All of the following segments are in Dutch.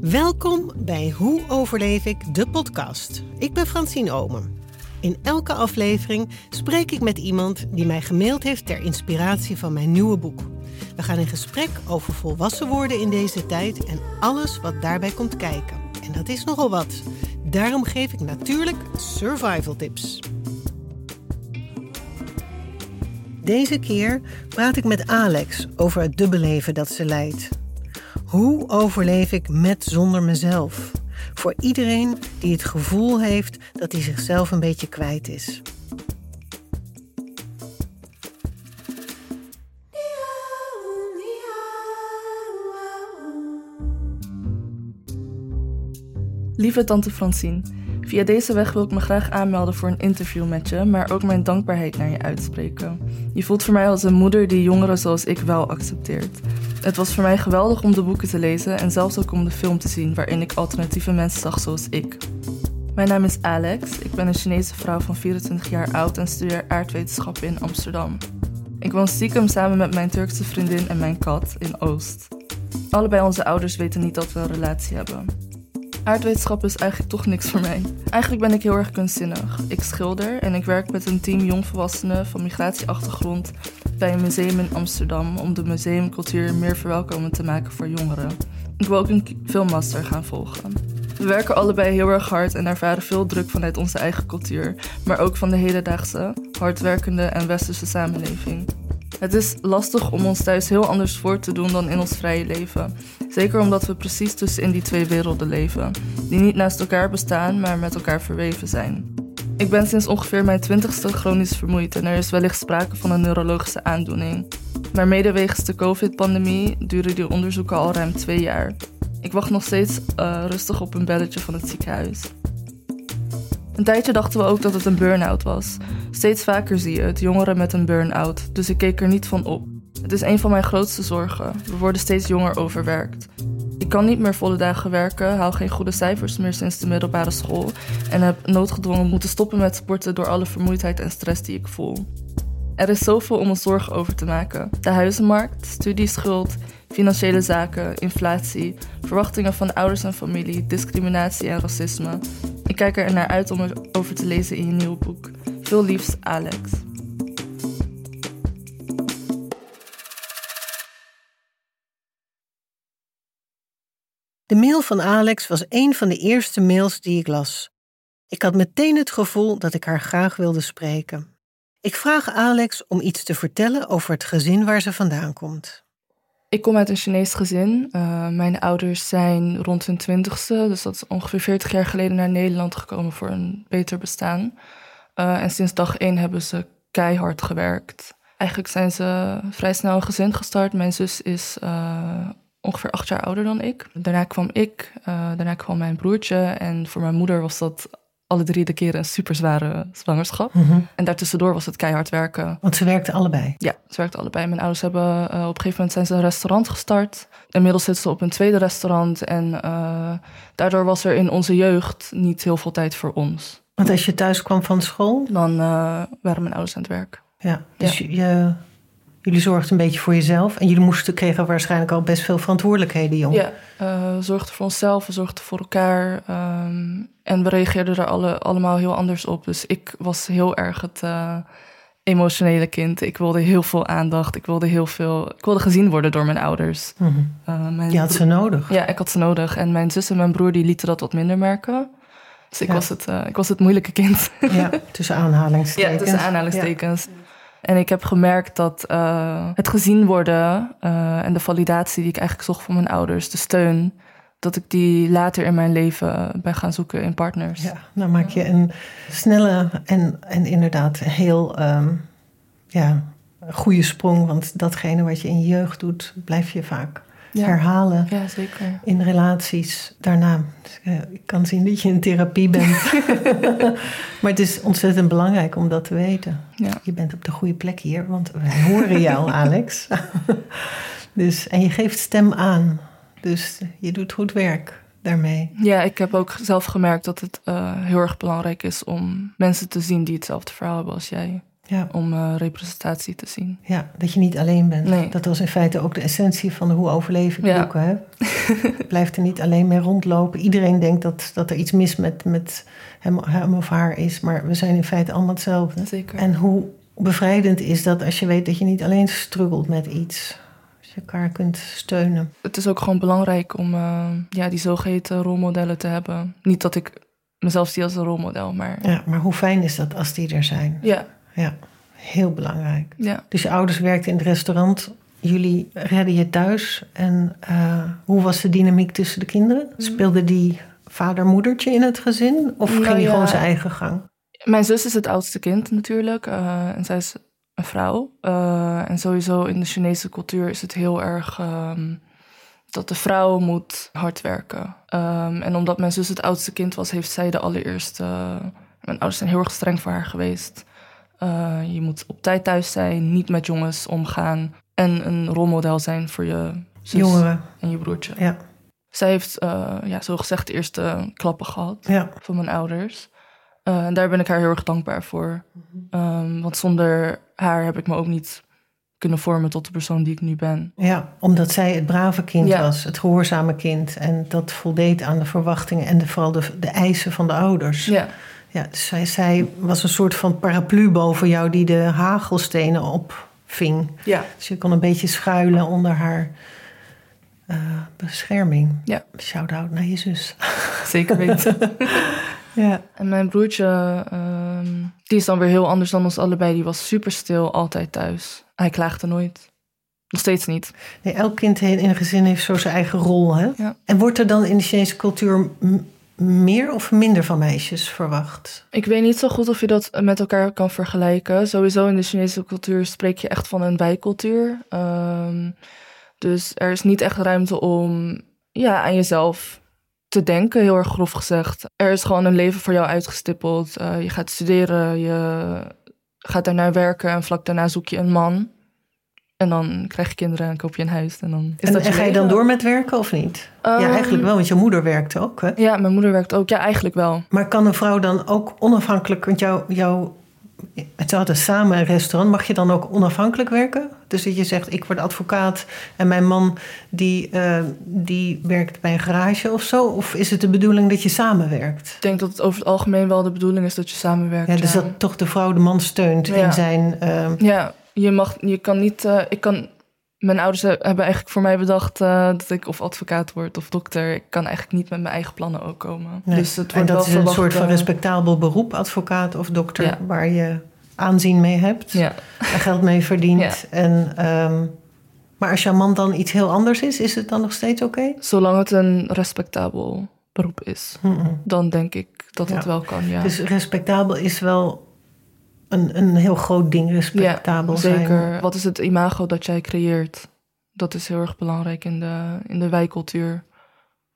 Welkom bij Hoe overleef ik de podcast. Ik ben Francine Omen. In elke aflevering spreek ik met iemand die mij gemaild heeft ter inspiratie van mijn nieuwe boek. We gaan in gesprek over volwassen worden in deze tijd en alles wat daarbij komt kijken. En dat is nogal wat. Daarom geef ik natuurlijk survival tips. Deze keer praat ik met Alex over het dubbele leven dat ze leidt. Hoe overleef ik met zonder mezelf? Voor iedereen die het gevoel heeft dat hij zichzelf een beetje kwijt is. Lieve tante Francine, via deze weg wil ik me graag aanmelden voor een interview met je, maar ook mijn dankbaarheid naar je uitspreken. Je voelt voor mij als een moeder die jongeren zoals ik wel accepteert. Het was voor mij geweldig om de boeken te lezen en zelfs ook om de film te zien waarin ik alternatieve mensen zag zoals ik. Mijn naam is Alex, ik ben een Chinese vrouw van 24 jaar oud en studeer aardwetenschappen in Amsterdam. Ik woon stiekem samen met mijn Turkse vriendin en mijn kat in Oost. Allebei onze ouders weten niet dat we een relatie hebben. Aardwetenschap is eigenlijk toch niks voor mij. Eigenlijk ben ik heel erg kunstzinnig. Ik schilder en ik werk met een team jongvolwassenen van migratieachtergrond bij een museum in Amsterdam om de museumcultuur meer verwelkomend te maken voor jongeren. Ik wil ook een filmmaster gaan volgen. We werken allebei heel erg hard en ervaren veel druk vanuit onze eigen cultuur, maar ook van de hedendaagse, hardwerkende en westerse samenleving. Het is lastig om ons thuis heel anders voor te doen dan in ons vrije leven. Zeker omdat we precies tussen in die twee werelden leven, die niet naast elkaar bestaan, maar met elkaar verweven zijn. Ik ben sinds ongeveer mijn twintigste chronisch vermoeid en er is wellicht sprake van een neurologische aandoening. Maar mede wegens de COVID-pandemie duren die onderzoeken al ruim twee jaar. Ik wacht nog steeds uh, rustig op een belletje van het ziekenhuis. Een tijdje dachten we ook dat het een burn-out was. Steeds vaker zie je het, jongeren met een burn-out, dus ik keek er niet van op. Het is een van mijn grootste zorgen. We worden steeds jonger overwerkt. Ik kan niet meer volle dagen werken, haal geen goede cijfers meer sinds de middelbare school en heb noodgedwongen moeten stoppen met sporten door alle vermoeidheid en stress die ik voel. Er is zoveel om ons zorgen over te maken. De huizenmarkt, studieschuld, financiële zaken, inflatie, verwachtingen van ouders en familie, discriminatie en racisme. Ik kijk er naar uit om erover te lezen in je nieuwe boek. Veel liefs, Alex. De mail van Alex was een van de eerste mails die ik las. Ik had meteen het gevoel dat ik haar graag wilde spreken. Ik vraag Alex om iets te vertellen over het gezin waar ze vandaan komt. Ik kom uit een Chinees gezin. Uh, mijn ouders zijn rond hun twintigste, dus dat is ongeveer 40 jaar geleden naar Nederland gekomen voor een beter bestaan. Uh, en sinds dag één hebben ze keihard gewerkt. Eigenlijk zijn ze vrij snel een gezin gestart. Mijn zus is uh, ongeveer acht jaar ouder dan ik. Daarna kwam ik, daarna kwam mijn broertje. En voor mijn moeder was dat alle drie de keren een super zware zwangerschap. Mhm. En daartussendoor was het keihard werken. Want ze werkten allebei? Ja, ze werkten allebei. Mijn ouders hebben uh, op een gegeven moment zijn ze een restaurant gestart. Inmiddels zitten ze op een tweede restaurant. En uh, daardoor was er in onze jeugd niet heel veel tijd voor ons. Want als je thuis kwam van school? Dan uh, waren mijn ouders aan het werk. Ja, dus ja. Je, jullie zorgden een beetje voor jezelf. En jullie moesten, kregen waarschijnlijk al best veel verantwoordelijkheden, jong. Ja, uh, we zorgden voor onszelf, we zorgden voor elkaar. Um, en we reageerden er alle, allemaal heel anders op. Dus ik was heel erg het uh, emotionele kind. Ik wilde heel veel aandacht. Ik wilde heel veel. Ik wilde gezien worden door mijn ouders. Mm -hmm. uh, mijn je had ze nodig. Ja, ik had ze nodig. En mijn zus en mijn broer die lieten dat wat minder merken. Dus ik, ja. was, het, ik was het moeilijke kind. Ja, tussen aanhalingstekens. Ja, tussen aanhalingstekens. Ja. En ik heb gemerkt dat uh, het gezien worden uh, en de validatie die ik eigenlijk zocht van mijn ouders, de steun, dat ik die later in mijn leven ben gaan zoeken in partners. Ja, dan maak je een snelle en, en inderdaad heel um, ja, goede sprong. Want datgene wat je in je jeugd doet, blijf je vaak Ja. herhalen Ja, zeker. in relaties daarna. Dus, eh, ik kan zien dat je in therapie bent. maar het is ontzettend belangrijk om dat te weten. Ja. Je bent op de goede plek hier, want wij horen jou, Alex. dus, en je geeft stem aan. Dus je doet goed werk daarmee. Ja, ik heb ook zelf gemerkt dat het eh, heel erg belangrijk is om mensen te zien die hetzelfde verhaal hebben als jij. Ja, Om eh, representatie te zien. ja, dat je niet alleen bent. Nee. Dat was in feite ook de essentie van de Hoe overleef ik Ja. boeken. Hè? Je blijft er niet alleen mee rondlopen. Iedereen denkt dat, dat er iets mis met, met hem, hem of haar is. Maar we zijn in feite allemaal hetzelfde. Zeker. En hoe bevrijdend is dat als je weet dat je niet alleen struggelt met iets. Als je elkaar kunt steunen. Het is ook gewoon belangrijk om eh, ja, die zogeheten rolmodellen te hebben. Niet dat ik mezelf zie als een rolmodel, maar Ja, maar hoe fijn is dat als die er zijn? ja, Ja, heel belangrijk. ja. Dus je ouders werkten in het restaurant. Jullie redden je thuis. En eh, hoe was de dynamiek tussen de kinderen? Speelde die vader-moedertje in het gezin? Of Nou ging ja. gewoon zijn eigen gang? Mijn zus is het oudste kind natuurlijk. eh, en zij is een vrouw. Eh, en sowieso in de Chinese cultuur is het heel erg ehm, dat de vrouw moet hard werken. Ehm, en omdat mijn zus het oudste kind was, heeft zij de allereerste. mijn ouders zijn heel erg streng voor haar geweest. Eh, je moet op tijd thuis zijn, niet met jongens omgaan. En een rolmodel zijn voor je zus Jongeren. en je broertje. Ja, Zij heeft, eh ja, zo gezegd, de eerste klappen gehad ja. van mijn ouders. Eh, en daar ben ik haar heel erg dankbaar voor. Ehm, want zonder haar heb ik me ook niet kunnen vormen tot de persoon die ik nu ben. Ja, omdat zij het brave kind Ja. was, het gehoorzame kind. En dat voldeed aan de verwachtingen en de, vooral de, de eisen van de ouders. Ja, Ja, dus zij, zij was een soort van paraplu boven jou die de hagelstenen opving. ja. Dus je kon een beetje schuilen onder haar eh, bescherming. Ja. Shout-out naar je zus. zeker weten. Ja. en mijn broertje, ehm, die is dan weer heel anders dan ons allebei. Die was super stil, altijd thuis. Hij klaagde nooit. Nog steeds niet. Nee, elk kind in een gezin heeft zo zijn eigen rol. Hè? Ja. En wordt er dan in de Chinese cultuur meer of minder van meisjes verwacht? Ik weet niet zo goed of je dat met elkaar kan vergelijken. Sowieso in de Chinese cultuur spreek je echt van een wijcultuur. Ehm, dus er is niet echt ruimte om ja, aan jezelf te denken, heel erg grof gezegd. Er is gewoon een leven voor jou uitgestippeld. Eh, je gaat studeren, je gaat daarna werken en vlak daarna zoek je een man. En dan krijg je kinderen en koop je een huis. En dan is en dat je ga je dan door met werken of niet? ja, Ehm, eigenlijk wel, want je moeder werkte ook. Hè? Ja, mijn moeder werkt ook. Ja, eigenlijk wel. Maar kan een vrouw dan ook onafhankelijk, want jou, jou, het hadden samen een restaurant, mag je dan ook onafhankelijk werken? Dus dat je zegt, ik word advocaat en mijn man die, eh, die werkt bij een garage of zo? Of is het de bedoeling dat je samenwerkt? Ik denk dat het over het algemeen wel de bedoeling is dat je samenwerkt. Ja, dus ja. dat toch de vrouw de man steunt Ja. in zijn... eh, Ja, je mag, je kan niet, eh, ik kan, mijn ouders he- hebben eigenlijk voor mij bedacht eh, dat ik of advocaat word of dokter. Ik kan eigenlijk niet met mijn eigen plannen ook komen. nee. Dus het en wordt dat wel is een soort van eh, respectabel beroep, advocaat of dokter, Ja. waar je aanzien mee hebt. Ja, en geld mee verdient. Ja. En, ehm, maar als jouw man dan iets heel anders is, is het dan nog steeds oké? zolang het een respectabel beroep is, dan denk ik dat het wel kan, ja. Dus respectabel is wel een, een heel groot ding, respectabel ja, zijn. zeker. Wat is het imago dat jij creëert? Dat is heel erg belangrijk in de, in de wijkcultuur.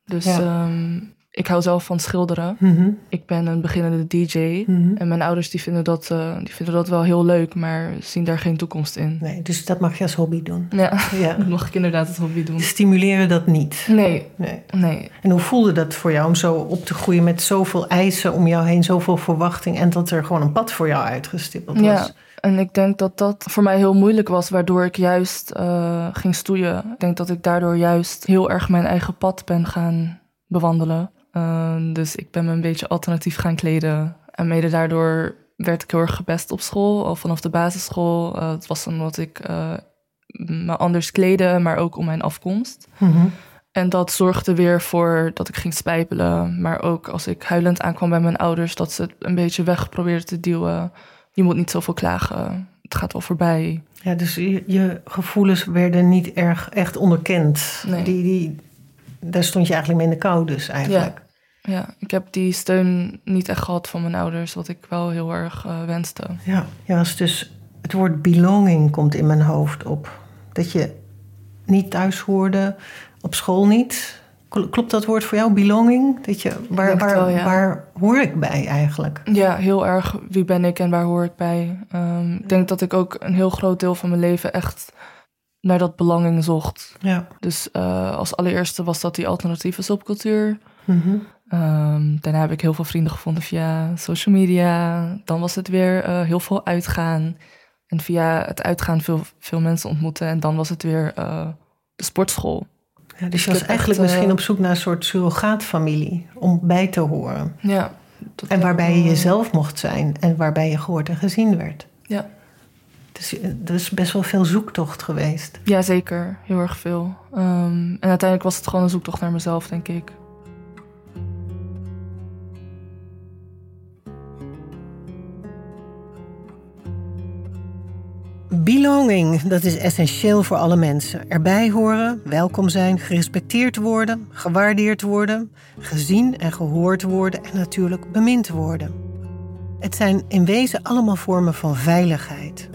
Dus Ja. ehm, ik hou zelf van schilderen. Mhm, Ik ben een beginnende DJ. mhm. En mijn ouders die vinden, dat, eh, die vinden dat wel heel leuk, maar zien daar geen toekomst in. Nee, dus dat mag je als hobby doen. Ja, Ja. dat mag ik inderdaad het hobby doen. Stimuleren dat niet. Nee, Nee. nee. En hoe voelde dat voor jou om zo op te groeien met zoveel eisen om jou heen, zoveel verwachting en dat er gewoon een pad voor jou uitgestippeld was? Ja, en ik denk dat dat voor mij heel moeilijk was, waardoor ik juist eh, ging stoeien. Ik denk dat ik daardoor juist heel erg mijn eigen pad ben gaan bewandelen. Eh, dus ik ben me een beetje alternatief gaan kleden. En mede daardoor werd ik heel erg gepest op school, al vanaf de basisschool. Eh, het was omdat ik eh, me anders kleden, maar ook om mijn afkomst. Mhm. En dat zorgde weer voor dat ik ging spijbelen. Maar ook als ik huilend aankwam bij mijn ouders, dat ze het een beetje weg probeerden te duwen. Je moet niet zoveel klagen. Het gaat wel voorbij. Ja, dus je, je gevoelens werden niet erg echt onderkend. Nee. Die, die, daar stond je eigenlijk mee in de kou dus eigenlijk. Ja, ik heb die steun niet echt gehad van mijn ouders, wat ik wel heel erg eh, wenste. Ja, ja was dus het woord belonging komt in mijn hoofd op. Dat je niet thuis hoorde, op school niet. Klopt dat woord voor jou, belonging? Dat je, waar, waar, wel, ja. waar hoor ik bij eigenlijk? Ja, heel erg. Wie ben ik en waar hoor ik bij? Ehm, ik denk dat ik ook een heel groot deel van mijn leven echt naar dat belanging zocht. Ja. Dus eh, als allereerste was dat die alternatieve subcultuur. Mhm. Ehm, daarna heb ik heel veel vrienden gevonden via social media. Dan was het weer eh, heel veel uitgaan. En via het uitgaan veel, veel mensen ontmoeten. En dan was het weer eh, de sportschool. Ja, dus Dus je was eigenlijk echt, eh, misschien op zoek naar een soort surrogaatfamilie om bij te horen. Ja. En waarbij je jezelf mocht zijn en waarbij je gehoord en gezien werd. Ja. Dus er is best wel veel zoektocht geweest. ja, zeker. Heel erg veel. Ehm, en uiteindelijk was het gewoon een zoektocht naar mezelf, denk ik. Belonging, dat is essentieel voor alle mensen. Erbij horen, welkom zijn, gerespecteerd worden, gewaardeerd worden, gezien en gehoord worden en natuurlijk bemind worden. Het zijn in wezen allemaal vormen van veiligheid.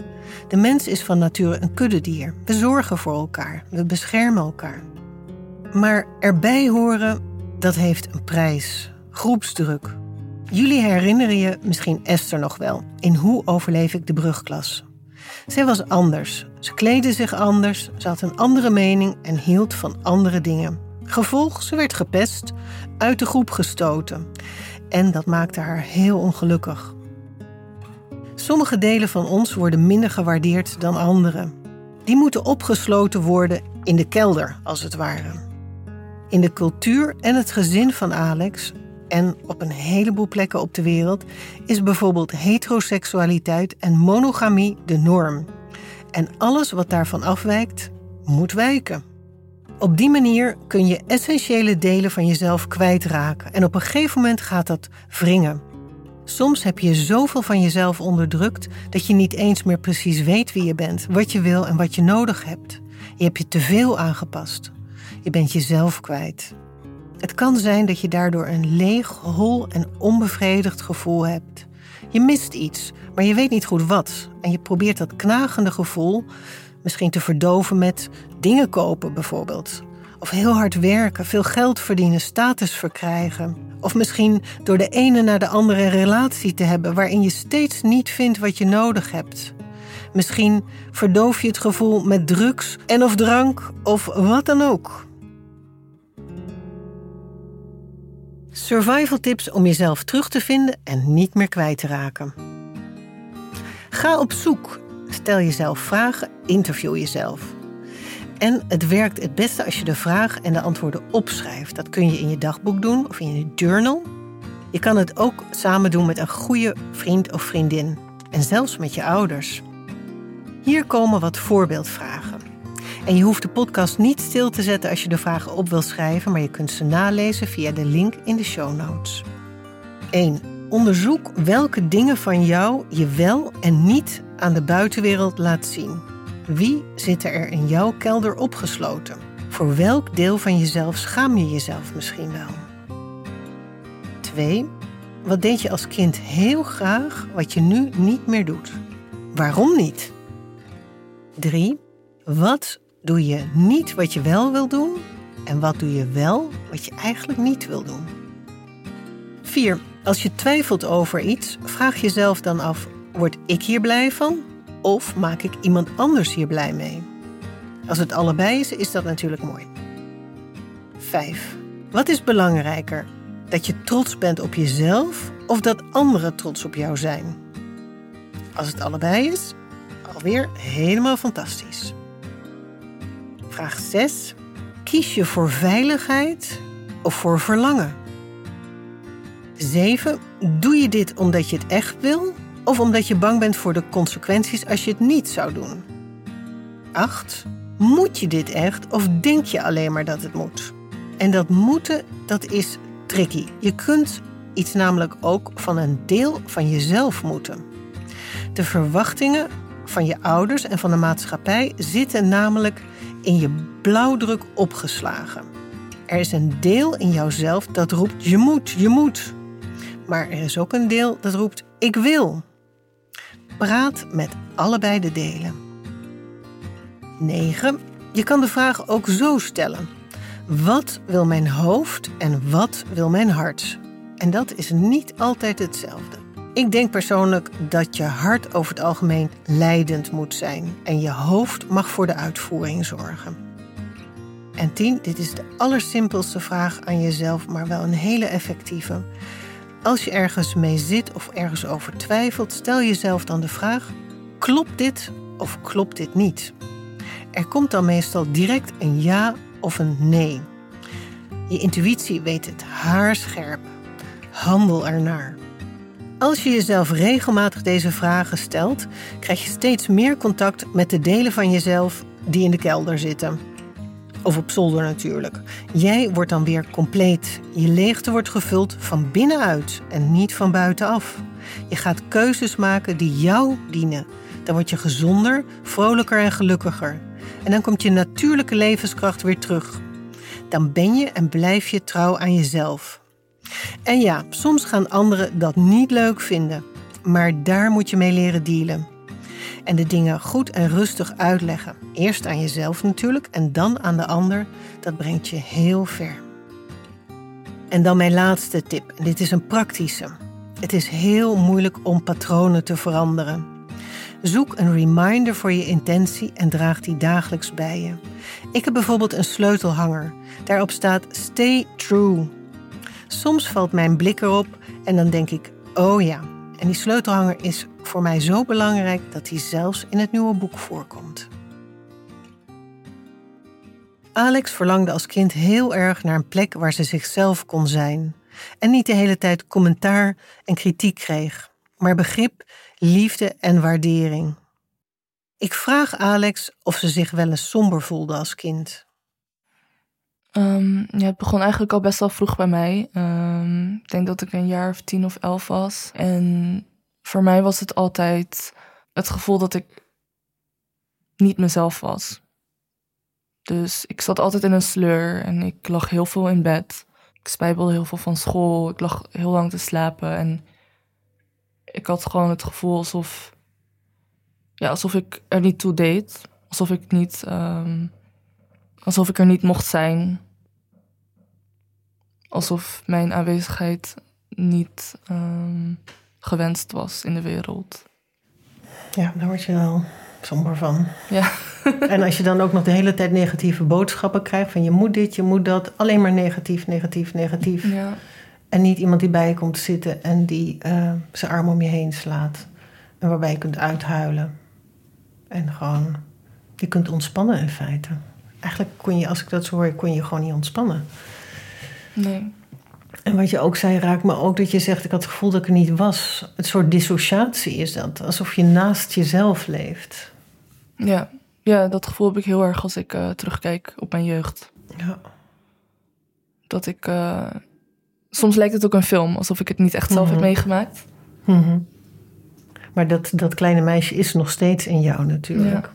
De mens is van nature een kuddedier. We zorgen voor elkaar, we beschermen elkaar. Maar erbij horen, dat heeft een prijs. Groepsdruk. Jullie herinneren je misschien Esther nog wel in Hoe overleef ik de brugklas? Zij was anders. Ze kleedde zich anders, ze had een andere mening en hield van andere dingen. Gevolg, ze werd gepest, uit de groep gestoten. En dat maakte haar heel ongelukkig. Sommige delen van ons worden minder gewaardeerd dan andere. Die moeten opgesloten worden in de kelder, als het ware. In de cultuur en het gezin van Alex en op een heleboel plekken op de wereld is bijvoorbeeld heteroseksualiteit en monogamie de norm. En alles wat daarvan afwijkt, moet wijken. Op die manier kun je essentiële delen van jezelf kwijtraken en op een gegeven moment gaat dat wringen. Soms heb je zoveel van jezelf onderdrukt dat je niet eens meer precies weet wie je bent, wat je wil en wat je nodig hebt. Je hebt je te veel aangepast. Je bent jezelf kwijt. Het kan zijn dat je daardoor een leeg, hol en onbevredigd gevoel hebt. Je mist iets, maar je weet niet goed wat. En je probeert dat knagende gevoel misschien te verdoven met dingen kopen bijvoorbeeld. Of heel hard werken, veel geld verdienen, status verkrijgen. Of misschien door de ene naar de andere relatie te hebben waarin je steeds niet vindt wat je nodig hebt. Misschien verdoof je het gevoel met drugs en of drank of wat dan ook. Survival tips om jezelf terug te vinden en niet meer kwijt te raken. Ga op zoek. Stel jezelf vragen, interview jezelf. En het werkt het beste als je de vragen en de antwoorden opschrijft. Dat kun je in je dagboek doen of in je journal. Je kan het ook samen doen met een goede vriend of vriendin. En zelfs met je ouders. Hier komen wat voorbeeldvragen. En je hoeft de podcast niet stil te zetten als je de vragen op wil schrijven, maar je kunt ze nalezen via de link in de show notes. 1. Onderzoek welke dingen van jou je wel en niet aan de buitenwereld laat zien. Wie zit er in jouw kelder opgesloten? Voor welk deel van jezelf schaam je jezelf misschien wel? 2. Wat deed je als kind heel graag wat je nu niet meer doet? Waarom niet? 3. Wat doe je niet wat je wel wil doen? En wat doe je wel wat je eigenlijk niet wil doen? 4. Als je twijfelt over iets, vraag jezelf dan af: word ik hier blij van? Of maak ik iemand anders hier blij mee? Als het allebei is, is dat natuurlijk mooi. 5. Wat is belangrijker? Dat je trots bent op jezelf of dat anderen trots op jou zijn? Als het allebei is, alweer helemaal fantastisch. Vraag 6. Kies je voor veiligheid of voor verlangen? 7. Doe je dit omdat je het echt wil of omdat je bang bent voor de consequenties als je het niet zou doen? 8. Moet je dit echt of denk je alleen maar dat het moet? En dat moeten, dat is tricky. Je kunt iets namelijk ook van een deel van jezelf moeten. De verwachtingen van je ouders en van de maatschappij zitten namelijk in je blauwdruk opgeslagen. Er is een deel in jouzelf dat roept: je moet, je moet. Maar er is ook een deel dat roept: ik wil. Praat met allebei de delen. 9. Je kan de vraag ook zo stellen. Wat wil mijn hoofd en wat wil mijn hart? En dat is niet altijd hetzelfde. Ik denk persoonlijk dat je hart over het algemeen leidend moet zijn en je hoofd mag voor de uitvoering zorgen. En tien, dit is de allersimpelste vraag aan jezelf, maar wel een hele effectieve. Als je ergens mee zit of ergens over twijfelt, stel jezelf dan de vraag: klopt dit of klopt dit niet? Er komt dan meestal direct een ja of een nee. Je intuïtie weet het haarscherp. Handel ernaar. Als je jezelf regelmatig deze vragen stelt, krijg je steeds meer contact met de delen van jezelf die in de kelder zitten. Of op zolder natuurlijk. Jij wordt dan weer compleet. Je leegte wordt gevuld van binnenuit en niet van buitenaf. Je gaat keuzes maken die jou dienen. Dan word je gezonder, vrolijker en gelukkiger. En dan komt je natuurlijke levenskracht weer terug. Dan ben je en blijf je trouw aan jezelf. En ja, soms gaan anderen dat niet leuk vinden. Maar daar moet je mee leren dealen. En de dingen goed en rustig uitleggen. Eerst aan jezelf natuurlijk en dan aan de ander. Dat brengt je heel ver. En dan mijn laatste tip. Dit is een praktische. Het is heel moeilijk om patronen te veranderen. Zoek een reminder voor je intentie en draag die dagelijks bij je. Ik heb bijvoorbeeld een sleutelhanger. Daarop staat Stay True. Soms valt mijn blik erop en dan denk ik: oh ja. En die sleutelhanger is voor mij zo belangrijk dat hij zelfs in het nieuwe boek voorkomt. Alex verlangde als kind heel erg naar een plek waar ze zichzelf kon zijn en niet de hele tijd commentaar en kritiek kreeg, maar begrip, liefde en waardering. Ik vraag Alex of ze zich wel eens somber voelde als kind. Um, ja, het begon eigenlijk al best wel vroeg bij mij. Um, ik denk dat ik een jaar of tien of elf was. En voor mij was het altijd het gevoel dat ik niet mezelf was. Dus ik zat altijd in een sleur en ik lag heel veel in bed. Ik spijbelde heel veel van school. Ik lag heel lang te slapen en ik had gewoon het gevoel alsof, ja, alsof ik er niet toe deed. Alsof ik niet, um, alsof ik er niet mocht zijn. Alsof mijn aanwezigheid niet um, gewenst was in de wereld. Ja, daar word je wel somber van. Ja. en als je dan ook nog de hele tijd negatieve boodschappen krijgt van je moet dit, je moet dat, alleen maar negatief, negatief, negatief. Ja. En niet iemand die bij je komt zitten en die uh, zijn arm om je heen slaat. En waarbij je kunt uithuilen. En gewoon, je kunt ontspannen in feite. Eigenlijk kon je, als ik dat zo hoor, kon je gewoon niet ontspannen. Nee. En wat je ook zei, raakt me ook dat je zegt: Ik had het gevoel dat ik er niet was. Het soort dissociatie is dat. Alsof je naast jezelf leeft. Ja, ja dat gevoel heb ik heel erg als ik uh, terugkijk op mijn jeugd. Ja. Dat ik. Uh, soms lijkt het ook een film, alsof ik het niet echt zelf mm -hmm. heb meegemaakt. Mm -hmm. Maar dat, dat kleine meisje is nog steeds in jou natuurlijk.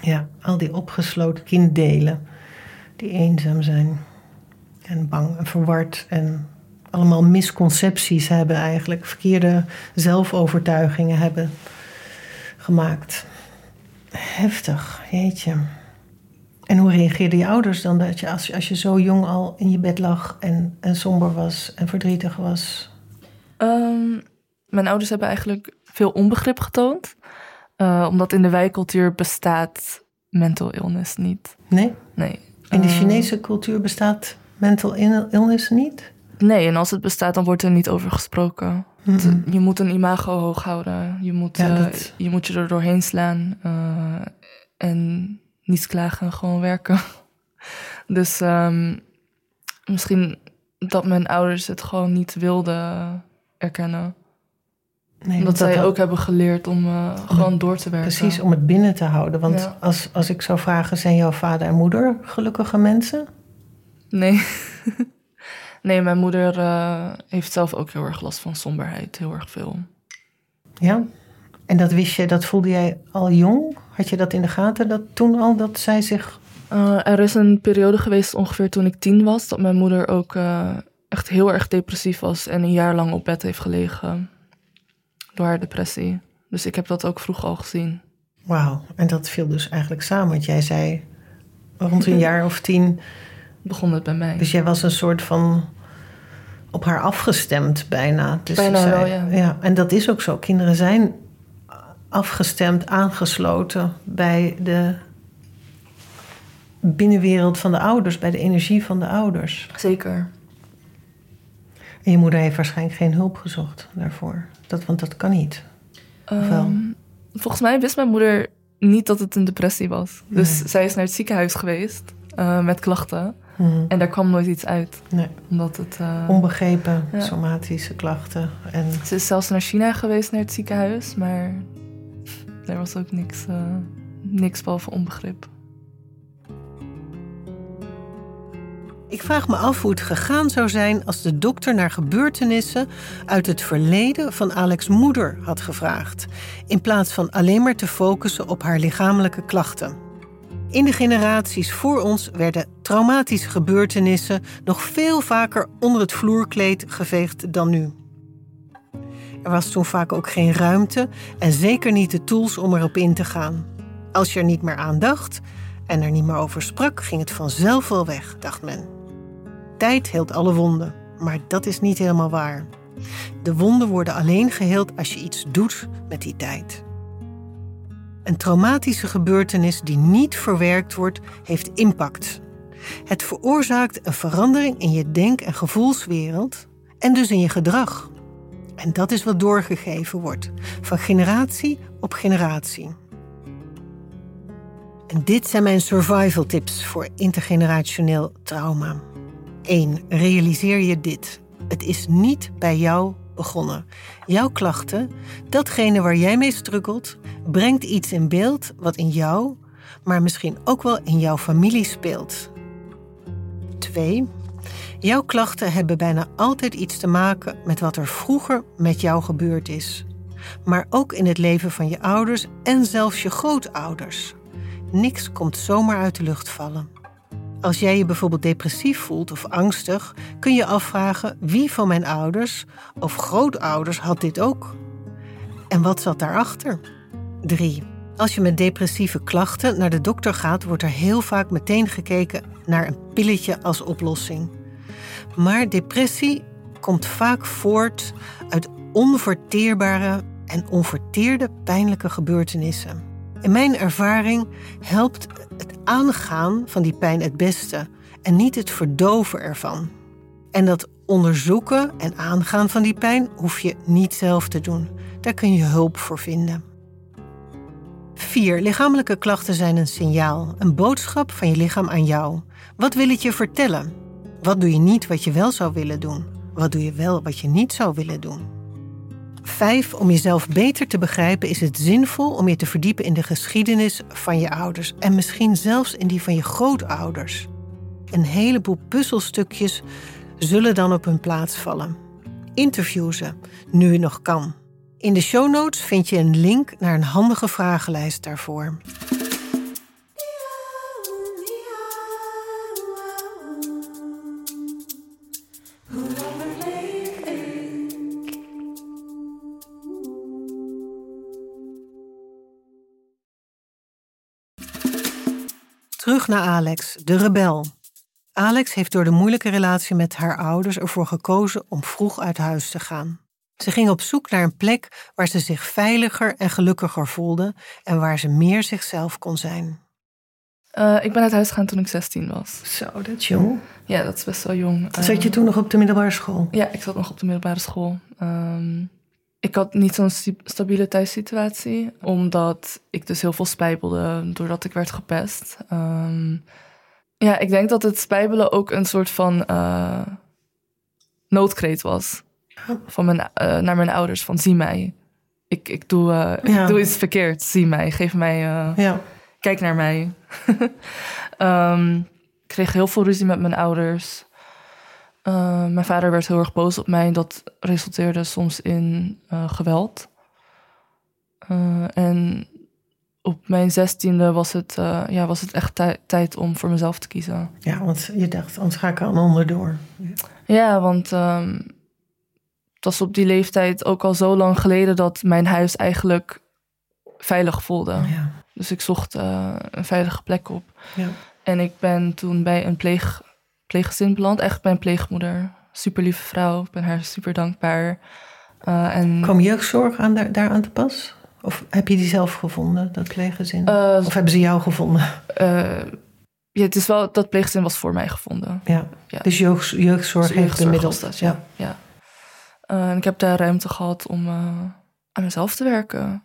Ja, ja al die opgesloten kinddelen die eenzaam zijn en bang en verward en allemaal misconcepties hebben eigenlijk, verkeerde zelfovertuigingen hebben gemaakt. Heftig, jeetje. En hoe reageerden je ouders dan dat je als, als je zo jong al in je bed lag en, en somber was en verdrietig was? Um, mijn ouders hebben eigenlijk veel onbegrip getoond. Uh, omdat in de wijkcultuur bestaat mental illness niet. Nee? Nee. In de Chinese cultuur bestaat mental illness niet? Nee, en als het bestaat, dan wordt er niet over gesproken. Mm -hmm. Je moet een imago hoog houden. Je moet, ja, uh, je, moet je er doorheen slaan. Uh, en niet klagen, gewoon werken. Dus um, misschien dat mijn ouders het gewoon niet wilden erkennen. Nee, Omdat zij dat ook hebben geleerd om uh, gewoon door te werken. Precies, om het binnen te houden. Want ja. als, als ik zou vragen, zijn jouw vader en moeder gelukkige mensen? Nee. nee, mijn moeder uh, heeft zelf ook heel erg last van somberheid. Heel erg veel. Ja? En dat wist je, dat voelde jij al jong? Had je dat in de gaten dat toen al, dat zij zich... Uh, er is een periode geweest, ongeveer toen ik tien was... dat mijn moeder ook uh, echt heel erg depressief was... en een jaar lang op bed heeft gelegen door haar depressie. Dus ik heb dat ook vroeg al gezien. Wauw, en dat viel dus eigenlijk samen. Want jij zei rond een jaar of tien begon het bij mij. Dus jij was een soort van op haar afgestemd bijna. Dus bijna zij, wel, ja. ja. En dat is ook zo. Kinderen zijn afgestemd, aangesloten bij de binnenwereld van de ouders, bij de energie van de ouders. Zeker. En je moeder heeft waarschijnlijk geen hulp gezocht daarvoor. Dat, want dat kan niet. Ehm, volgens mij wist mijn moeder niet dat het een depressie was. Dus zij is naar het ziekenhuis geweest uh, met klachten. Mhm. En daar kwam nooit iets uit. Nee. Omdat het... uh, Onbegrepen ja. somatische klachten. En Ze is zelfs naar China geweest, naar het ziekenhuis. Maar er was ook niks, uh, niks behalve onbegrip. Ik vraag me af hoe het gegaan zou zijn als de dokter naar gebeurtenissen uit het verleden van Alex' moeder had gevraagd, in plaats van alleen maar te focussen op haar lichamelijke klachten. In de generaties voor ons werden traumatische gebeurtenissen nog veel vaker onder het vloerkleed geveegd dan nu. Er was toen vaak ook geen ruimte en zeker niet de tools om erop in te gaan. Als je er niet meer aan dacht en er niet meer over sprak, ging het vanzelf wel weg, dacht men. Tijd heelt alle wonden, maar dat is niet helemaal waar. De wonden worden alleen geheeld als je iets doet met die tijd. Een traumatische gebeurtenis die niet verwerkt wordt, heeft impact. Het veroorzaakt een verandering in je denk- en gevoelswereld en dus in je gedrag. En dat is wat doorgegeven wordt, van generatie op generatie. En dit zijn mijn survival tips voor intergenerationeel trauma. 1. Realiseer je dit. Het is niet bij jou begonnen. Jouw klachten, datgene waar jij mee struggelt, brengt iets in beeld wat in jou, maar misschien ook wel in jouw familie speelt. 2. Jouw klachten hebben bijna altijd iets te maken met wat er vroeger met jou gebeurd is. Maar ook in het leven van je ouders en zelfs je grootouders. Niks komt zomaar uit de lucht vallen. Als jij je bijvoorbeeld depressief voelt of angstig, kun je afvragen wie van mijn ouders of grootouders had dit ook? En wat zat daarachter? 3. Als je met depressieve klachten naar de dokter gaat, wordt er heel vaak meteen gekeken naar een pilletje als oplossing. Maar depressie komt vaak voort uit onverteerbare en onverteerde pijnlijke gebeurtenissen. In mijn ervaring helpt het aangaan van die pijn het beste en niet het verdoven ervan. En dat onderzoeken en aangaan van die pijn hoef je niet zelf te doen. Daar kun je hulp voor vinden. 4. Lichamelijke klachten zijn een signaal, een boodschap van je lichaam aan jou. Wat wil het je vertellen? Wat doe je niet wat je wel zou willen doen? Wat doe je wel wat je niet zou willen doen? 5. Om jezelf beter te begrijpen is het zinvol om je te verdiepen in de geschiedenis van je ouders en misschien zelfs in die van je grootouders. Een heleboel puzzelstukjes zullen dan op hun plaats vallen. Interview ze, nu nog kan. In de show notes vind je een link naar een handige vragenlijst daarvoor. Terug naar Alex, de rebel. Alex heeft door de moeilijke relatie met haar ouders ervoor gekozen om vroeg uit huis te gaan. Ze ging op zoek naar een plek waar ze zich veiliger en gelukkiger voelde en waar ze meer zichzelf kon zijn. Uh, ik ben uit huis gegaan toen ik 16 was. Zo, dat is jong. Ja, dat is best wel jong. Zat je toen nog op de middelbare school? Ja, ik zat nog op de middelbare school. Um, ik had niet zo'n stabiele thuissituatie, omdat ik dus heel veel spijbelde doordat ik werd gepest. Um, ja, ik denk dat het spijbelen ook een soort van uh, noodkreet was. Van mijn, uh, naar mijn ouders, van zie mij. Ik, ik, doe, uh, ja. ik doe iets verkeerd, zie mij, geef mij, ja. kijk naar mij. um, ik kreeg heel veel ruzie met mijn ouders. Uh, mijn vader werd heel erg boos op mij. Dat resulteerde soms in uh, geweld. Uh, en op mijn zestiende was het, ja, was het echt tijd om voor mezelf te kiezen. Ja, want je dacht, anders ga ik er onderdoor. Ja, want um, het was op die leeftijd ook al zo lang geleden... dat mijn huis eigenlijk veilig voelde. Ja. Dus ik zocht eh, een veilige plek op. Ja. En ik ben toen bij een pleeg, pleeggezin beland. Eigenlijk bij een pleegmoeder. Super lieve vrouw. Ik ben haar super dankbaar. Uh, en, Kwam jeugdzorg aan daar, daar aan te pas? Of heb je die zelf gevonden, dat pleeggezin? Uh, of hebben ze jou gevonden? Uh, ja, het is wel, dat pleeggezin was voor mij gevonden. Ja, ja. dus jeugd, jeugdzorg dus heeft bemiddeld. Dat, ja. ja. ja. en ik heb daar ruimte gehad om aan mezelf te werken.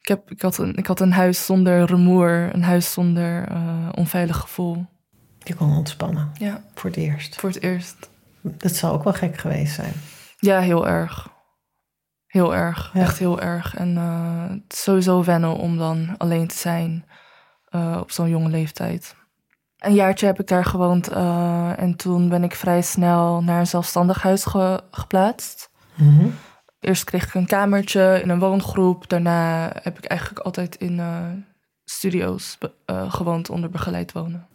Ik, heb, ik, had een, ik had een huis zonder rumoer, een huis zonder onveilig gevoel. Je kon ontspannen. Ja. Voor het eerst. Voor het eerst. Dat zou ook wel gek geweest zijn. Ja, heel erg. Heel erg. Ja. Echt heel erg. En uh, het is sowieso wennen om dan alleen te zijn uh, op zo'n jonge leeftijd. Een jaartje heb ik daar gewoond uh, en toen ben ik vrij snel naar een zelfstandig huis ge geplaatst. Mm -hmm. Eerst kreeg ik een kamertje in een woongroep. Daarna heb ik eigenlijk altijd in studio's gewoond onder begeleid wonen.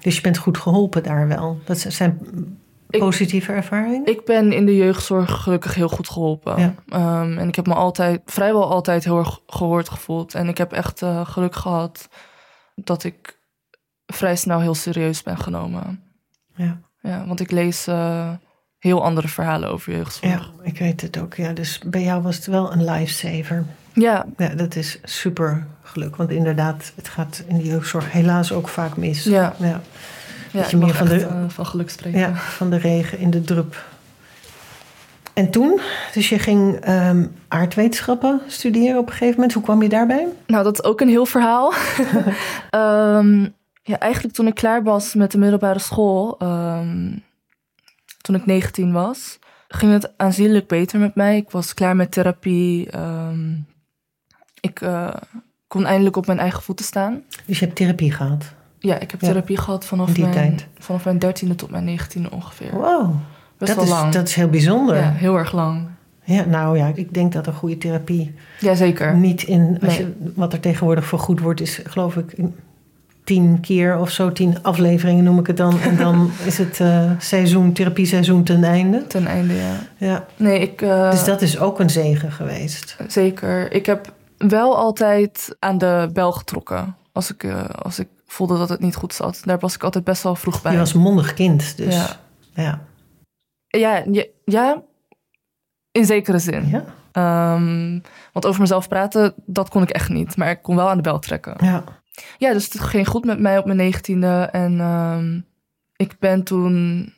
Dus je bent goed geholpen daar wel. Dat zijn positieve ervaringen? Ik ben in de jeugdzorg gelukkig heel goed geholpen. Ja. Um, en ik heb me altijd, vrijwel altijd heel erg gehoord gevoeld. En ik heb echt uh, geluk gehad dat ik vrij snel heel serieus ben genomen. Ja. Ja, want ik lees uh, heel andere verhalen over jeugdzorg. Ja, ik weet het ook. Ja, dus bij jou was het wel een lifesaver. Ja. Ja, dat is super geluk. Want inderdaad, het gaat in de jeugdzorg helaas ook vaak mis. Ja. ja. Ja, dat je meer van de, uh, van geluk spreken. Ja, van de regen in de drup. En toen, dus je ging um, aardwetenschappen studeren op een gegeven moment. Hoe kwam je daarbij? Nou, dat is ook een heel verhaal. um, ja, eigenlijk toen ik klaar was met de middelbare school, um, toen ik 19 was, ging het aanzienlijk beter met mij. Ik was klaar met therapie. Ik uh, kon eindelijk op mijn eigen voeten staan. Dus je hebt therapie gehad? Ja, ik heb therapie gehad vanaf mijn, tijd. vanaf mijn dertiende tot mijn negentiende ongeveer. Wow, Best dat, is, lang. dat is heel bijzonder. Ja, heel erg lang. Ja, nou ja, ik denk dat een goede therapie Jazeker. niet in... Als Nee. je, wat er tegenwoordig voor goed wordt, is geloof ik in tien keer of zo, tien afleveringen noem ik het dan. En dan is het eh seizoen, therapieseizoen ten einde. Ten einde, ja. Ja, Nee, ik... eh, dus dat is ook een zegen geweest. Zeker. Ik heb wel altijd aan de bel getrokken. Als ik, eh, als ik voelde dat het niet goed zat. Daar was ik altijd best wel vroeg bij. Je was een mondig kind, dus Ja. ja. ja, ja, ja, in zekere zin. Ja, Ehm, want over mezelf praten, dat kon ik echt niet. Maar ik kon wel aan de bel trekken. ja. Ja, dus het ging goed met mij op mijn negentiende. En ehm, ik ben toen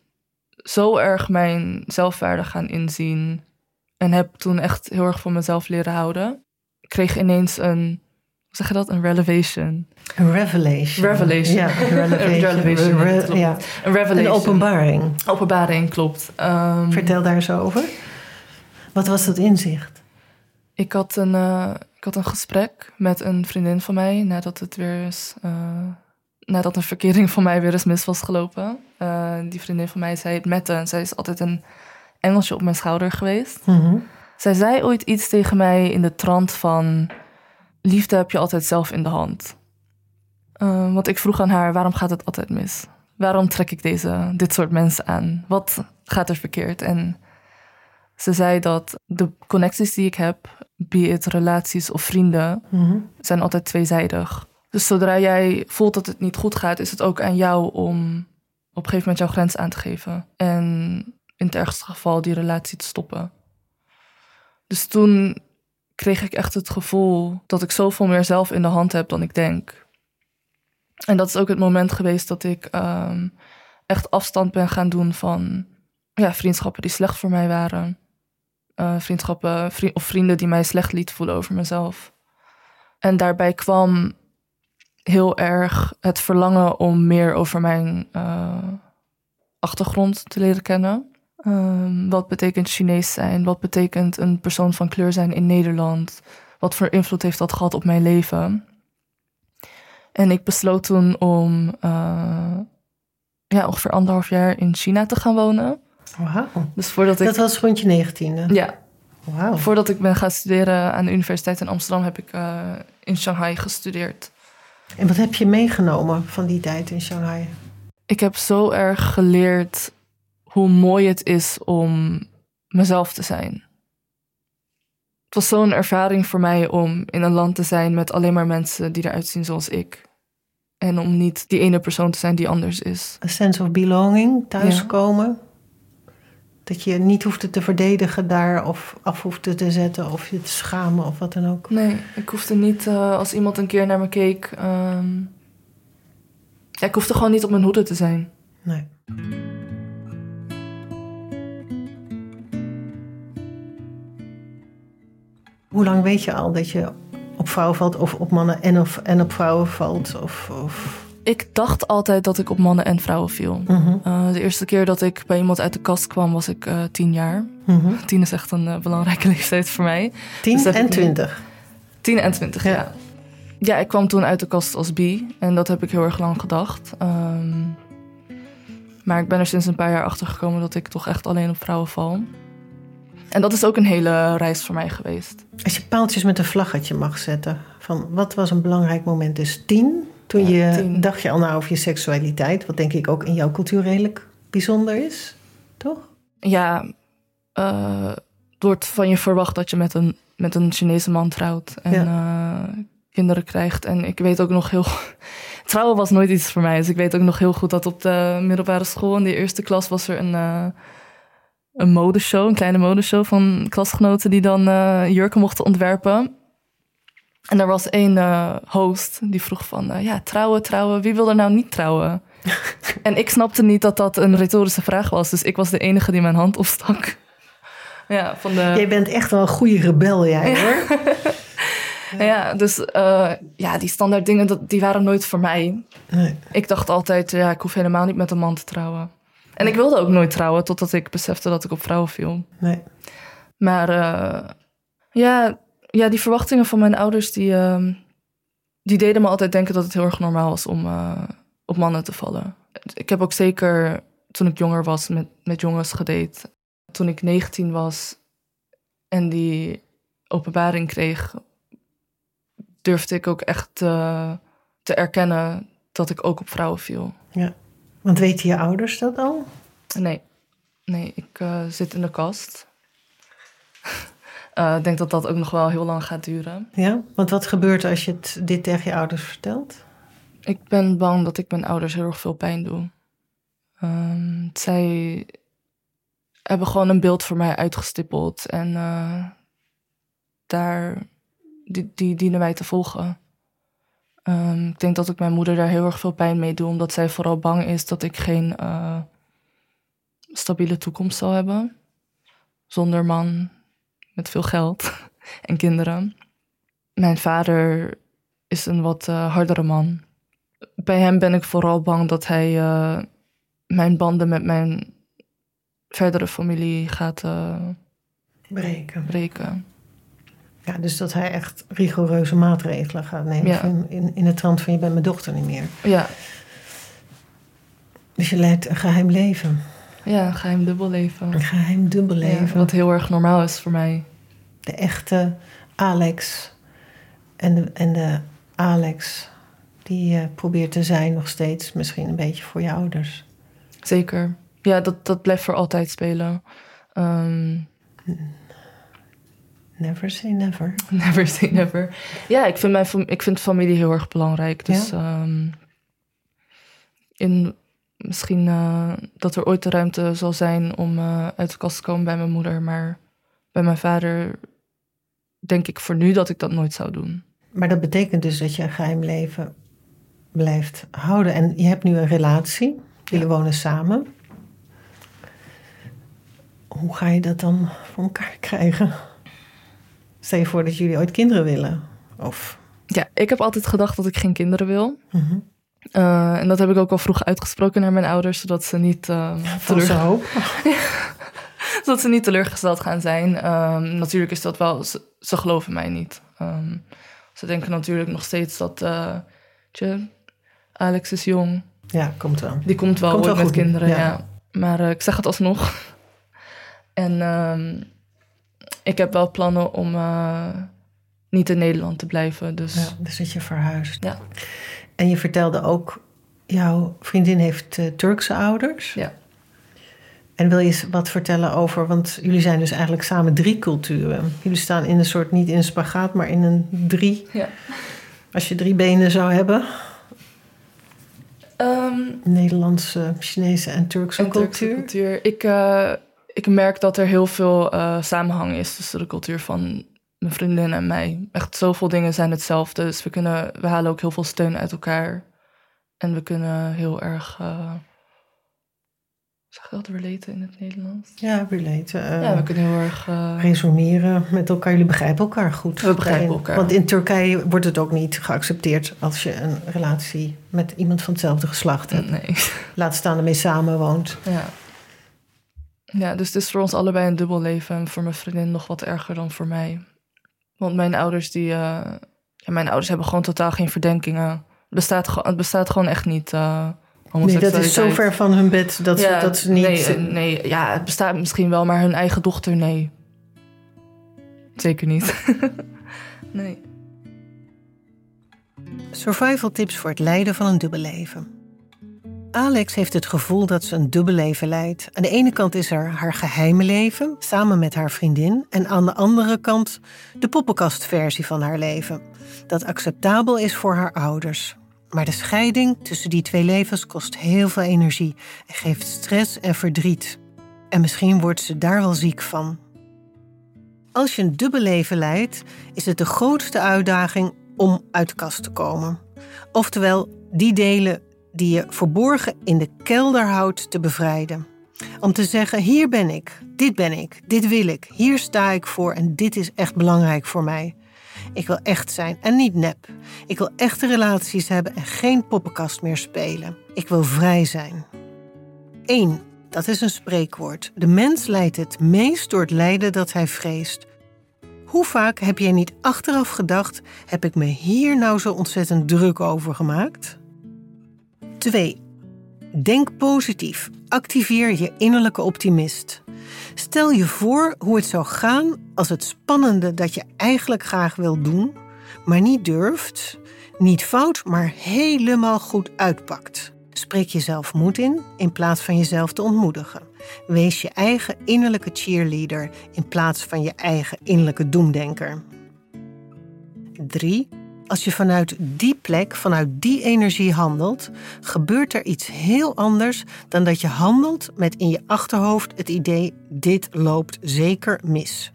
zo erg mijn zelfwaarde gaan inzien. En heb toen echt heel erg van mezelf leren houden. Kreeg ineens een, hoe zeg je dat? Een revelation. Een revelation. Revelation. Ja, een revelation. Re- ja. Een revelation. Een openbaring. Openbaring, klopt. Ehm, Vertel daar eens over. Wat was dat inzicht? Ik had, een, eh, ik had een gesprek met een vriendin van mij nadat het weer eens, eh, nadat een verkering van mij weer eens mis was gelopen. Eh, die vriendin van mij zei het Mette en zij is altijd een engeltje op mijn schouder geweest. Mhm. Zij zei ooit iets tegen mij in de trant van liefde heb je altijd zelf in de hand. Eh, want ik vroeg aan haar waarom gaat het altijd mis? Waarom trek ik deze, dit soort mensen aan? Wat gaat er verkeerd? En ze zei dat de connecties die ik heb, be it relaties of vrienden, Mhm. zijn altijd tweezijdig. Dus zodra jij voelt dat het niet goed gaat, is het ook aan jou om op een gegeven moment jouw grens aan te geven. En in het ergste geval die relatie te stoppen. Dus toen kreeg ik echt het gevoel dat ik zoveel meer zelf in de hand heb dan ik denk. En dat is ook het moment geweest dat ik ehm, echt afstand ben gaan doen van ja, vriendschappen die slecht voor mij waren. Eh, vriendschappen vri- of vrienden die mij slecht lieten voelen over mezelf. En daarbij kwam heel erg het verlangen om meer over mijn eh, achtergrond te leren kennen. Ehm, wat betekent Chinees zijn? Wat betekent een persoon van kleur zijn in Nederland? Wat voor invloed heeft dat gehad op mijn leven? En ik besloot toen om eh, ja, ongeveer anderhalf jaar in China te gaan wonen. Wauw. Dus voordat ik, Dat was rond je negentiende? ja, Wauw. voordat ik ben gaan studeren aan de Universiteit in Amsterdam, heb ik eh, in Shanghai gestudeerd. En wat heb je meegenomen van die tijd in Shanghai? Ik heb zo erg geleerd hoe mooi het is om mezelf te zijn. het was zo'n ervaring voor mij om in een land te zijn met alleen maar mensen die eruit zien zoals ik. En om niet die ene persoon te zijn die anders is. Een sense of belonging, thuiskomen. Dat je niet hoefde te verdedigen daar of af hoefde te zetten of je te schamen of wat dan ook. Nee, ik hoefde niet uh, als iemand een keer naar me keek. Um, ja, ik hoefde gewoon niet op mijn hoede te zijn. Nee. Hoe lang weet je al dat je op vrouwen valt of op mannen en, of, en op vrouwen valt? Of, of... Ik dacht altijd dat ik op mannen en vrouwen viel. Mhm. Uh, de eerste keer dat ik bij iemand uit de kast kwam was ik uh, tien jaar. Mhm. Tien is echt een uh, belangrijke leeftijd voor mij. Tien Dus en twintig. Tien en twintig, ja. Ja. ja. ik kwam toen uit de kast als bi. En dat heb ik heel erg lang gedacht. Ehm, maar ik ben er sinds een paar jaar achter gekomen dat ik toch echt alleen op vrouwen val. En dat is ook een hele reis voor mij geweest. Als je paaltjes met een vlaggetje mag zetten, van wat was een belangrijk moment? Dus tien, toen Ja, je tien. dacht je al na over je seksualiteit, wat denk ik ook in jouw cultuur redelijk bijzonder is, toch? Ja, eh wordt van je verwacht dat je met een, met een Chinese man trouwt en eh, kinderen krijgt. En ik weet ook nog heel. Trouwen was nooit iets voor mij. Dus ik weet ook nog heel goed dat op de middelbare school in de eerste klas was er een, eh, een modeshow, een kleine modeshow van klasgenoten die dan eh, jurken mochten ontwerpen. En er was één eh, host die vroeg van, eh, ja, trouwen, trouwen, wie wil er nou niet trouwen? en ik snapte niet dat dat een retorische vraag was, dus ik was de enige die mijn hand opstak. ja, van de... Jij bent echt wel een goede rebel, jij hoor. Ja, dus ja, die standaard dingen, dat, die waren nooit voor mij. Nee. Ik dacht altijd, ja, ik hoef helemaal niet met een man te trouwen. En ik wilde ook nooit trouwen, totdat ik besefte dat ik op vrouwen viel. Nee. Maar eh, ja, ja, die verwachtingen van mijn ouders, die, ehm, die deden me altijd denken dat het heel erg normaal was om eh, op mannen te vallen. Ik heb ook zeker, toen ik jonger was, met, met jongens gedate. Toen ik 19 was en die openbaring kreeg, durfde ik ook echt te erkennen dat ik ook op vrouwen viel. Want weten je ouders dat al? Nee, nee ik eh, zit in de kast. Eh, Ik denk dat dat ook nog wel heel lang gaat duren. Ja? Want wat gebeurt als je het, dit tegen je ouders vertelt? Ik ben bang dat ik mijn ouders heel erg veel pijn doe. Ehm, zij hebben gewoon een beeld voor mij uitgestippeld en eh, daar die, die dienen mij te volgen. Ehm, ik denk dat ik mijn moeder daar heel erg veel pijn mee doe, omdat zij vooral bang is dat ik geen eh, stabiele toekomst zal hebben. Zonder man, met veel geld en kinderen. Mijn vader is een wat eh, hardere man. Bij hem ben ik vooral bang dat hij eh, mijn banden met mijn verdere familie gaat Breken. breken. Ja, dus dat hij echt rigoureuze maatregelen gaat nemen. Ja. In, in het trant van je bent mijn dochter niet meer. Ja, Dus je leidt een geheim leven. ja, geheim dubbelleven. Een geheim dubbel Ja, leven. wat heel erg normaal is voor mij. De echte Alex en de, en de Alex die je probeert te zijn nog steeds. Misschien een beetje voor je ouders. Zeker. Ja, dat, dat blijft voor altijd spelen. Ehm, Never say never. never say never. Ja, ik vind, mijn, ik vind familie heel erg belangrijk. Dus ehm, in, misschien eh, dat er ooit de ruimte zal zijn om eh, uit de kast te komen bij mijn moeder. Maar bij mijn vader denk ik voor nu dat ik dat nooit zou doen. Maar dat betekent dus dat je een geheim leven blijft houden. En je hebt nu een relatie. Jullie wonen samen. Hoe ga je dat dan voor elkaar krijgen? Stel je voor dat jullie ooit kinderen willen. Of Ja, ik heb altijd gedacht dat ik geen kinderen wil. Mhm. Eh, en dat heb ik ook al vroeg uitgesproken naar mijn ouders, zodat ze niet, eh, teleur- zodat ze niet teleurgesteld gaan zijn. Ehm, natuurlijk is dat wel, ze, ze geloven mij niet. Ehm, ze denken natuurlijk nog steeds dat, eh, tje, Alex is jong, Ja, komt wel. die komt wel Komt ooit wel met kinderen. ja. Ja. Maar ik zeg het alsnog. en ehm, ik heb wel plannen om eh, niet in Nederland te blijven. Dus Ja, dus dat je verhuist. Ja. En je vertelde ook, jouw vriendin heeft eh, Turkse ouders. Ja. En wil je wat vertellen over, want jullie zijn dus eigenlijk samen drie culturen. Jullie staan in een soort, niet in een spagaat, maar in een drie. Ja. Als je drie benen zou hebben, Ehm, Nederlandse, Chinese en Turkse en Turkse cultuur. cultuur. Ik, eh, ik merk dat er heel veel eh, samenhang is tussen de cultuur van mijn vriendin en mij. Echt zoveel dingen zijn hetzelfde. Dus we, kunnen, we halen ook heel veel steun uit elkaar. En we kunnen heel erg... eh zeg je dat relaten in het Nederlands? Ja, relate. eh, ja, we kunnen heel erg... resoneren met elkaar. Jullie begrijpen elkaar goed. We begrijpen elkaar. Want in Turkije wordt het ook niet geaccepteerd als je een relatie met iemand van hetzelfde geslacht hebt. nee. Laat staan ermee samenwoont. Ja. Ja, dus het is voor ons allebei een dubbel leven. En voor mijn vriendin nog wat erger dan voor mij. Want mijn ouders, die... eh, ja, mijn ouders hebben gewoon totaal geen verdenkingen. Het bestaat, het bestaat gewoon echt niet, uh, Nee, dat is zo ver van hun bed dat, ze, Ja, dat ze niet... Nee, eh, nee, ja, het bestaat misschien wel, maar hun eigen dochter, nee. Zeker niet. nee. Survival tips voor het leiden van een dubbelleven. Alex heeft het gevoel dat ze een dubbelleven leidt. Aan de ene kant is er haar geheime leven, samen met haar vriendin. En aan de andere kant de poppenkastversie van haar leven. Dat acceptabel is voor haar ouders. Maar de scheiding tussen die twee levens kost heel veel energie en geeft stress en verdriet. En misschien wordt ze daar wel ziek van. Als je een dubbelleven leidt, is het de grootste uitdaging om uit de kast te komen. Oftewel, die delen die je verborgen in de kelder houdt te bevrijden. Om te zeggen: hier ben ik, dit ben ik, dit wil ik, hier sta ik voor en dit is echt belangrijk voor mij. Ik wil echt zijn en niet nep. Ik wil echte relaties hebben en geen poppenkast meer spelen. Ik wil vrij zijn. 1. Dat is een spreekwoord. De mens leidt het meest door het lijden dat hij vreest. Hoe vaak heb jij niet achteraf gedacht: heb ik me hier nou zo ontzettend druk over gemaakt? 2. Denk positief. Activeer je innerlijke optimist. Stel je voor hoe het zou gaan als het spannende dat je eigenlijk graag wil doen, maar niet durft, niet fout, maar helemaal goed uitpakt. Spreek jezelf moed in in plaats van jezelf te ontmoedigen. Wees je eigen innerlijke cheerleader in plaats van je eigen innerlijke doemdenker. 3. Als je vanuit die plek, vanuit die energie handelt, gebeurt er iets heel anders dan dat je handelt met in je achterhoofd het idee: dit loopt zeker mis.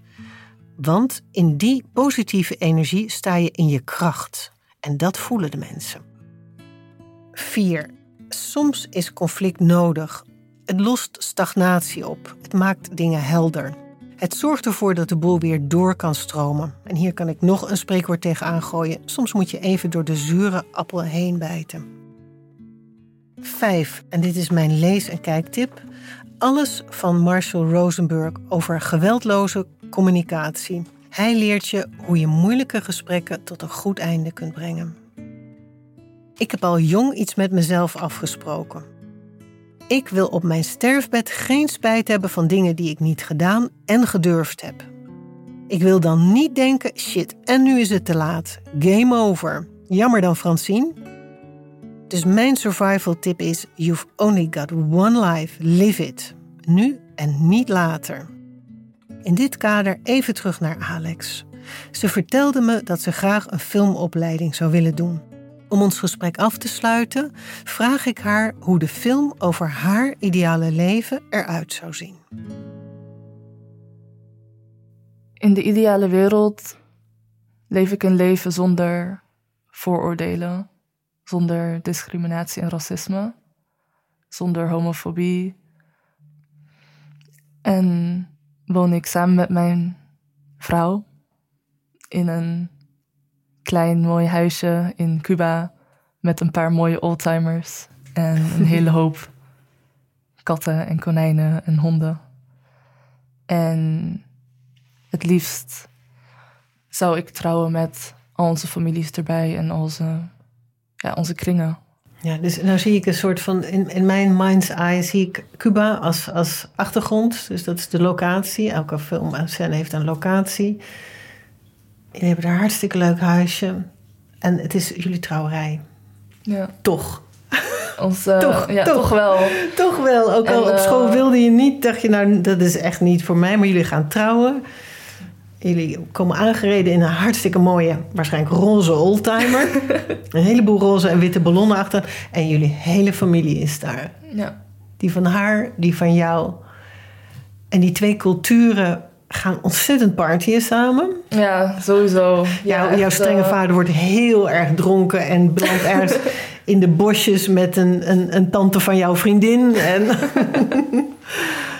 Want in die positieve energie sta je in je kracht. En dat voelen de mensen. 4. Soms is conflict nodig. Het lost stagnatie op. Het maakt dingen helder. Het zorgt ervoor dat de boel weer door kan stromen. En hier kan ik nog een spreekwoord tegen aangooien. Soms moet je even door de zure appel heen bijten. 5. En dit is mijn lees- en kijktip. Alles van Marshall Rosenberg over geweldloze communicatie. Hij leert je hoe je moeilijke gesprekken tot een goed einde kunt brengen. Ik heb al jong iets met mezelf afgesproken. Ik wil op mijn sterfbed geen spijt hebben van dingen die ik niet gedaan en gedurfd heb. Ik wil dan niet denken: shit, en nu is het te laat. Game over. Jammer dan, Francine. Dus mijn survival tip is: You've only got one life. Live it. Nu en niet later. In dit kader even terug naar Alex. Ze vertelde me dat ze graag een filmopleiding zou willen doen. Om ons gesprek af te sluiten, vraag ik haar hoe de film over haar ideale leven eruit zou zien. In de ideale wereld leef ik een leven zonder vooroordelen, zonder discriminatie en racisme, zonder homofobie. En woon ik samen met mijn vrouw in een klein mooi huisje in Cuba met een paar mooie oldtimers en een hele hoop katten en konijnen en honden. En het liefst zou ik trouwen met al onze families erbij en onze, ja, onze kringen. Ja, dus nou zie ik een soort van, in, in mijn mind's eye zie ik Cuba als, als achtergrond. Dus dat is de locatie. Elke film en scène heeft een locatie. Jullie hebben daar een hartstikke leuk huisje. En het is jullie trouwerij. Ja. Toch. Ons, eh, Toch, ja, toch. toch wel. Toch wel, ook al op school eh, wilde je niet, dacht je nou, dat is echt niet voor mij, maar jullie gaan trouwen. Jullie komen aangereden in een hartstikke mooie, waarschijnlijk roze oldtimer. een heleboel roze en witte ballonnen achter. En jullie hele familie is daar. Ja. Die van haar, die van jou. En die twee culturen gaan ontzettend partyen samen. ja, sowieso. Ja, Jouw- strenge eh, vader wordt heel erg dronken en belandt ergens in de bosjes met een, een, een tante van jouw vriendin. En,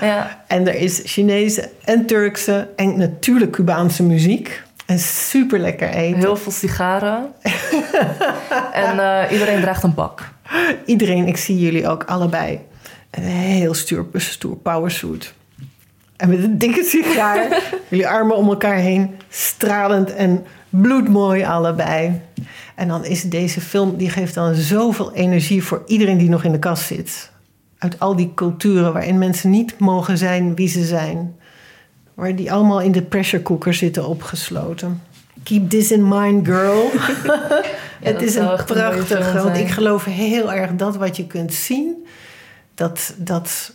Ja, en er is Chinese en Turkse en natuurlijk Cubaanse muziek. En super lekker eten. heel veel sigaren. en eh, iedereen draagt een bak. Iedereen, ik zie jullie ook allebei. Een heel stoer, stoer powersuit. En met een dikke sigaar. jullie armen om elkaar heen. Stralend en bloedmooi allebei. En dan is deze film, die geeft dan zoveel energie voor iedereen die nog in de kast zit. Uit al die culturen waarin mensen niet mogen zijn wie ze zijn. Waar die allemaal in de pressure cooker zitten opgesloten. Keep this in mind, girl. het is een film want ik geloof heel erg dat wat je kunt zien, dat, dat,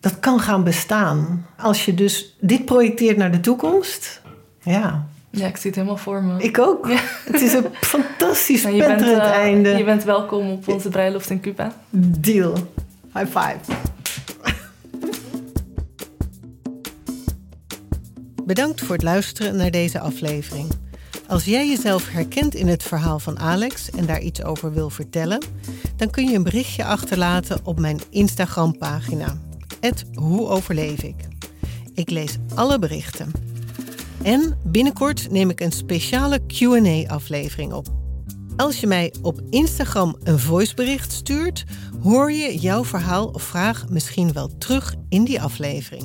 dat kan gaan bestaan. Als je dus dit projecteert naar de toekomst, ja, Ja, ik zie het helemaal voor me. ik ook. Het is een fantastisch Maar je bent, eh, einde. je bent welkom op onze bruiloft in Cuba. Deal. High five. Bedankt voor het luisteren naar deze aflevering. Als jij jezelf herkent in het verhaal van Alex en daar iets over wil vertellen, dan kun je een berichtje achterlaten op mijn Instagram-pagina. Hoe overleef ik? Ik lees alle berichten. En binnenkort neem ik een speciale QA-aflevering op. Als je mij op Instagram een voicebericht stuurt, hoor je jouw verhaal of vraag misschien wel terug in die aflevering.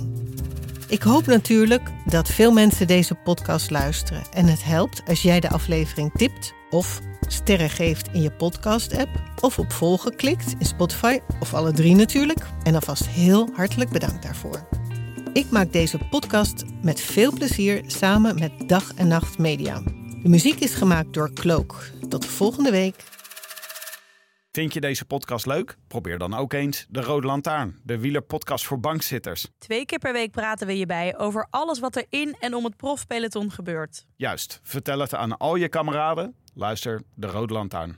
Ik hoop natuurlijk dat veel mensen deze podcast luisteren en het helpt als jij de aflevering tipt of sterren geeft in je podcast-app of op volgen klikt in Spotify of alle drie natuurlijk. En alvast heel hartelijk bedankt daarvoor. Ik maak deze podcast met veel plezier samen met Dag en Nacht Media. De muziek is gemaakt door Cloak. Tot de volgende week. Vind je deze podcast leuk? Probeer dan ook eens de Rode Lantaarn, de wielerpodcast voor bankzitters. Twee keer per week praten we je bij over alles wat er in en om het profpeloton gebeurt. Juist, vertel het aan al je kameraden. Luister de Rode Lantaarn.